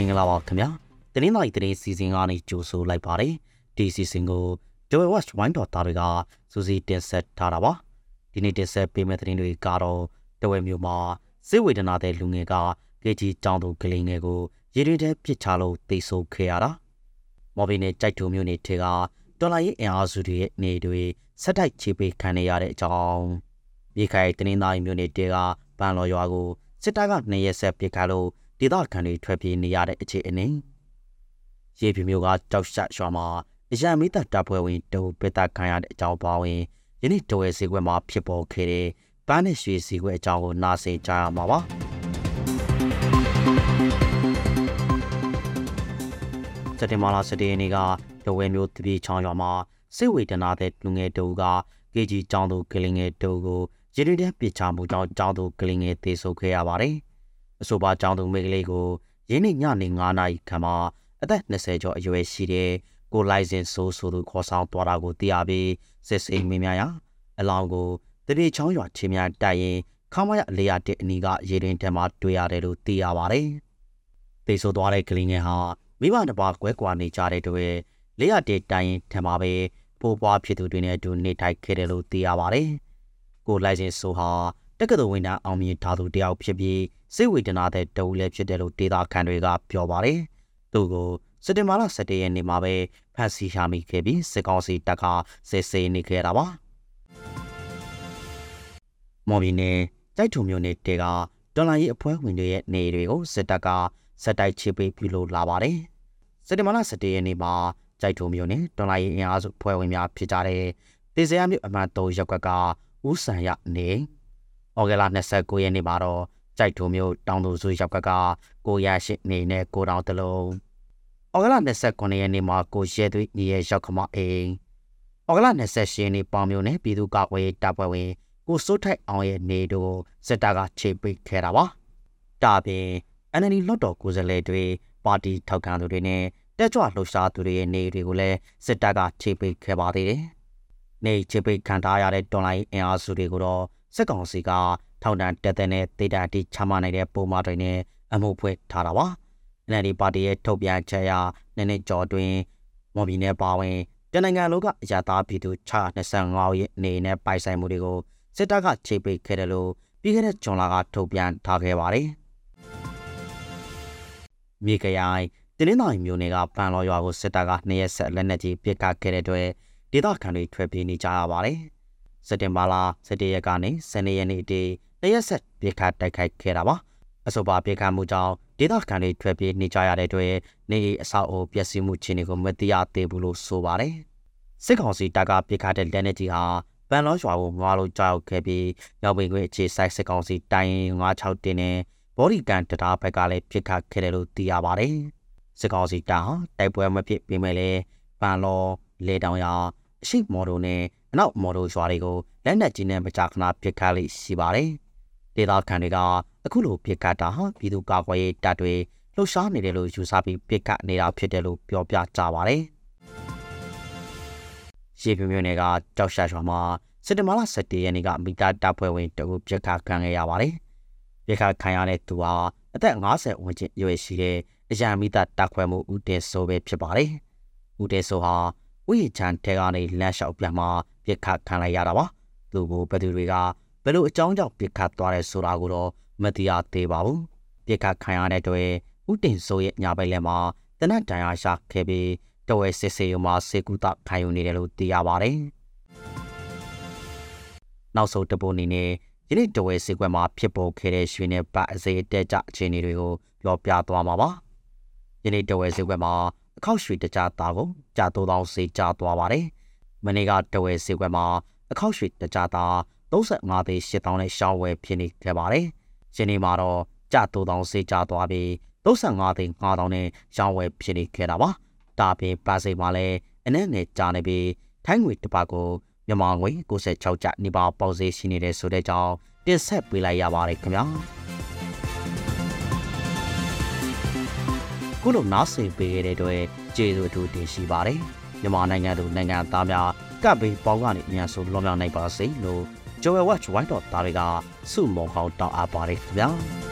မင်္ဂလာပါခင်ဗျာတင်းနိုင်တင်းစီစဉ်ကနေကြိုဆိုလိုက်ပါတယ်ဒီစီစဉ်ကို Joy Watch Wine တော်သားတွေကစူးစီးတင်ဆက်ထားတာပါဒီနေ့တင်ဆက်ပေးမယ့်သတင်းတွေကတော့တဝဲမျိုးမှာစိတ်ဝေဒနာတဲ့လူငယ်ကကေကြီးကြောင်းသူကလေးငယ်ကိုရေတွင်ထဲပစ်ချလို့တိတ်ဆိုးခဲ့ရတာမော်ဘီနဲ့ကြိုက်တူမျိုးနေထေကတော်လိုင်းအင်အားစုတွေရဲ့နေတွေဆက်တိုက်ချေပေးခံနေရတဲ့အကြောင်းမြေခိုင်တင်းနိုင်မျိုးနေတေကပန်လော်ရွာကိုစစ်တပ်ကနှစ်ရက်ဆက်ပစ်ခတ်လို့ ဒေသခံတွေထွက်ပြေးနေရတဲ့အခြေအနေရေပြမျိုးကကြောက်ရှရွာမှာအရန်မိသက်တပ်ဖွဲ့ဝင်တုံပစ်တပ်ခံရတဲ့အကြောင်းပါဝင်ယနေ့တဝဲစီခွဲမှာဖြစ်ပေါ်ခဲ့တဲ့ပန်းနဲ့ရွှေစီခွဲအကြောင်းကိုနားဆင်ကြရမှာပါစက်တင်ဘာလ17ရက်နေ့ကတဝဲမျိုးတပြေချောင်းရွာမှာစိတ်ဝေဒနာတဲ့လူငယ်တူကကေဂျီကျောင်းသူကလေးငယ်တူကိုရေတွင်တဲ့ပြစ်ချမှုကြောင့်ကျောင်းသူကလေးငယ်သေဆုံးခဲ့ရပါတယ်။ အဆိုပါကျောင်းသူမိန်းကလေးကိုရင်းနှီးညနေ9နာရီခန့်မှာအသက်20ကျော်အရွယ်ရှိတဲ့ကိုလိုက်စင်ဆိုးဆိုသူခေါ်ဆောင်သွားတာကိုသိရပြီးစစ်စိမ်မင်းများရာအလောင်းကိုတရေချောင်းရွာချင်းများတိုက်ရင်ခမရလေရတဲ့အနီးကရေတွင်ထဲမှာတွေ့ရတယ်လို့သိရပါတယ်။သေဆိုသွားတဲ့ကလေးငယ်ဟာမိဘတစ်ပါးကွဲကွာနေကြတဲ့တွေ့လေရတဲ့တိုင်ထံမှာပဲပိုးပွားဖြစ်သူတွေနဲ့အတူနေထိုင်ခဲ့တယ်လို့သိရပါတယ်။ကိုလိုက်စင်ဆိုဟာ တက္ကသိုလ်ဝင်တန်းအောင်မြင်ထားသူတယောက်ဖြစ်ပြီးစိတ်ဝေဒနာတဲ့တအူလည်းဖြစ်တယ်လို့ဒေတာခန်တွေကပြောပါတယ်။သူကိုစက်တင်ဘာလ17ရက်နေ့မှာပဲဖမ်းဆီးရမိခဲ့ပြီးစစ်ကောင်စီတပ်ကစစ်ဆေးနေခဲ့တာပါ။မော်ဘီနယ်တိုက်ထုံမျိုးနယ်တဲကတော်လိုင်းရေးအဖွဲ့ဝင်တွေရဲ့နေတွေကိုစစ်တပ်ကစက်တိုက်ချစ်ပေးပြုလုပ်လာပါတယ်။စက်တင်ဘာလ17ရက်နေ့မှာကြိုက်ထုံမျိုးနဲ့တော်လိုင်းရေးအင်အားစုဖွဲ့ဝင်များဖြစ်ကြတဲ့တေစရမြို့အမှန်3ရပ်ကွက်ကဦးဆန်ရနေ ဩဂလ29ရက်နေ့မှာတော့ကြိုက်ထုံမျိုးတောင်သူစုရပ်ကွက်ကကိုရရှိနေနဲ့ကိုတောင်တလုံးဩဂလ29ရက်နေ့မှာကိုရဲသွေးညီရဲ့ရောက်ခမအိမ်ဩဂလ28ရက်နေ့ပေါင်မျိုးနဲ့ပြည်သူ့ကာကွယ်ရေးတပ်ဖွဲ့ဝင်ကိုစိုးထိုက်အောင်ရဲ့နေတို့စစ်တပ်ကခြေပိတ်ခဲ့တာပါဒါပြင် NLD လွှတ်တော်ကိုယ်စားလှယ်တွေပါတီထောက်ခံသူတွေနဲ့တက်ကြွလှုပ်ရှားသူတွေရဲ့နေတွေကိုလည်းစစ်တပ်ကခြေပိတ်ခဲ့ပါသေးတယ်။နေခြေပိတ်ခံထားရတဲ့တော်လိုင်းအင်အားစုတွေကိုတော့ စစ်ကောင်စီကထောင်ဒဏ်တက်တဲ့နဲ့ဒေတာတိချမှနိုင်တဲ့ပုံမှန်တွေနဲ့အမှုဖွင့်ထားတာပါ။ NLD ပါတီရဲ့ထုတ်ပြန်ချက်အရနှစ်နှစ်ကျော်တွင်မော်ဘီနယ်ပါဝင်တနိုင်ငံလုံးကအရာသားပြည်သူ625ရဲ့နေနဲ့ပိုင်ဆိုင်မှုတွေကိုစစ်တပ်ကခြေပိတ်ခဲ့တယ်လို့ပြီးခဲ့တဲ့ဇွန်လကထုတ်ပြန်ထားခဲ့ပါတယ်။မြေကရိုင်တင်းနှင်းတော်မျိုးနယ်ကပန်လော်ရွာကိုစစ်တပ်ကနှစ်ရက်ဆက်လက်နက်ကြီးပစ်ခတ်ခဲ့တဲ့အတွက်ဒေသခံတွေထွက်ပြေးနေကြရပါတယ်။ စက်တင်ဘာလ17ရက်ကနေ12ရက်နေ့တည်းနှစ်ရက်ဆက်ပစ်ခတ်တိုက်ခိုက်ခဲ့တာပါ။အဆိုပါပစ်ခတ်မှုကြောင့်ဒေသခံတွေထွက်ပြေးနေကြရတဲ့အတွက်နေအဆောက်အအုံပျက်စီးမှုအခြေအနေကိုမသိရသေးဘူးလို့ဆိုပါတယ်။စစ်ကောင်စီတပ်ကပစ်ခတ်တဲ့လက်နက်ကြီးဟာပန်လောရွာကိုငွားလို့ကြောက်ခဲ့ပြီးရောက်ပင်ခွင့်အခြေစိုက်စစ်ကောင်စီတိုင်96တင်နဲ့ဘော်ဒီကန်တတားဘက်ကလည်းပစ်ခတ်ခဲ့တယ်လို့သိရပါတယ်။စစ်ကောင်စီတပ်ဟာတိုက်ပွဲမဖြစ်ပေမဲ့လည်းပန်လောလေတောင်ရွာအရှိမော်ဒိုနဲ့ အနောက်မော်ဒိုရွာတွေကိုလက်နက်ကြီးနဲ့မကြာခဏပစ်ခတ်လိရှိပါတယ်။ဒေသခံတွေကအခုလိုပစ်ခတ်တာဟာပြည်သူ့ကာကွယ်ရေးတပ်တွေလှုပ်ရှားနေတယ်လို့ယူဆပြီးပစ်ခတ်နေတာဖြစ်တယ်လို့ပြောပြကြပါတယ်။ရေပြမျိုးနယ်ကကြောက်ရှာရွာမှာစက်တဘာလ17ရက်နေ့ကမိသားတပ်ဖွဲ့ဝင်တအုပ်ပြစ်ခတ်ခံခဲ့ရပါတယ်။ပြစ်ခတ်ခံရတဲ့သူဟာအသက်50ဝန်းကျင်ရွယ်ရှိတဲ့အရန်မိသားတပ်ခွဲမှုဦးတင်ဆိုးပဲဖြစ်ပါတယ်။ဦးတင်ဆိုးဟာဥယျာဉ်ချန်ထဲကနေလမ်းလျှောက်ပြန်မှ ပြစ်ခတ်ခံလိုက်ရတာပါ။သူကိုဘယ်သူတွေကဘယ်လိုအကြောင်းကြောင့်ပြစ်ခတ်သွားတယ်ဆိုတာကိုတော့မသိရသေးပါဘူး။ပြစ်ခတ်ခံရတဲ့အတွက်ဦးတင်ဆိုးရဲ့ညာဘက်လက်မှာတနတ်တန်ရာရှာခဲ့ပြီးတဝဲစစ်စေးရုံမှာစေကူတာခံယူနေတယ်လို့သိရပါတယ်။နောက်ဆုံးတပုတ်အနေနဲ့ယနေ့တဝဲစေကွက်မှာဖြစ်ပေါ်ခဲ့တဲ့ရွှေနဲ့ပတ်အစေတက်ကြအခြေအနေတွေကိုပြောပြသွားမှာပါ။ယနေ့တဝဲစေကွက်မှာအခောက်ရွှေတကြသားကိုကြာ3000စေကြသွားပါတယ်။ မနေ့ကတဝဲစေကွက်မှာအခောက်ရွှေတကြသား35သိန်း8000နဲ့ရှောင်းဝယ်ဖြစ်နေခဲ့ပါတယ်။ယနေ့မှာတော့ကြာ3000စေကြသွားပြီး35သိန်း5000နဲ့ရှောင်းဝယ်ဖြစ်နေခဲ့တာပါ။ဒါပြင်ပါစိတ်မှာလည်းအနဲ့ငယ်ကြာနေပြီးထိုင်းငွေတစ်ပတ်ကိုမြန်မာငွေ96ကျနေပါပေါက်ဈေးရှိနေတဲ့ဆိုတဲ့ကြောင်းတင်ဆက်ပေးလိုက်ရပါတယ်ခင်ဗျာခုလိုနားဆင်ပေးခဲ့တဲ့အတွက်ကျေးဇူးအထူးတင်ရှိပါတယ် မြန်မာနိုင်ငံသူနိုင်ငံသားများကပ်ဘေးပေါင်းကနေအများဆုံးလွန်မြောက်နိုင်ပါစေလို့ Joel Watch White တော်သားတွေကစုမုံဟောင်းတောင်းအပ်ပါတယ်ခင်ဗျာ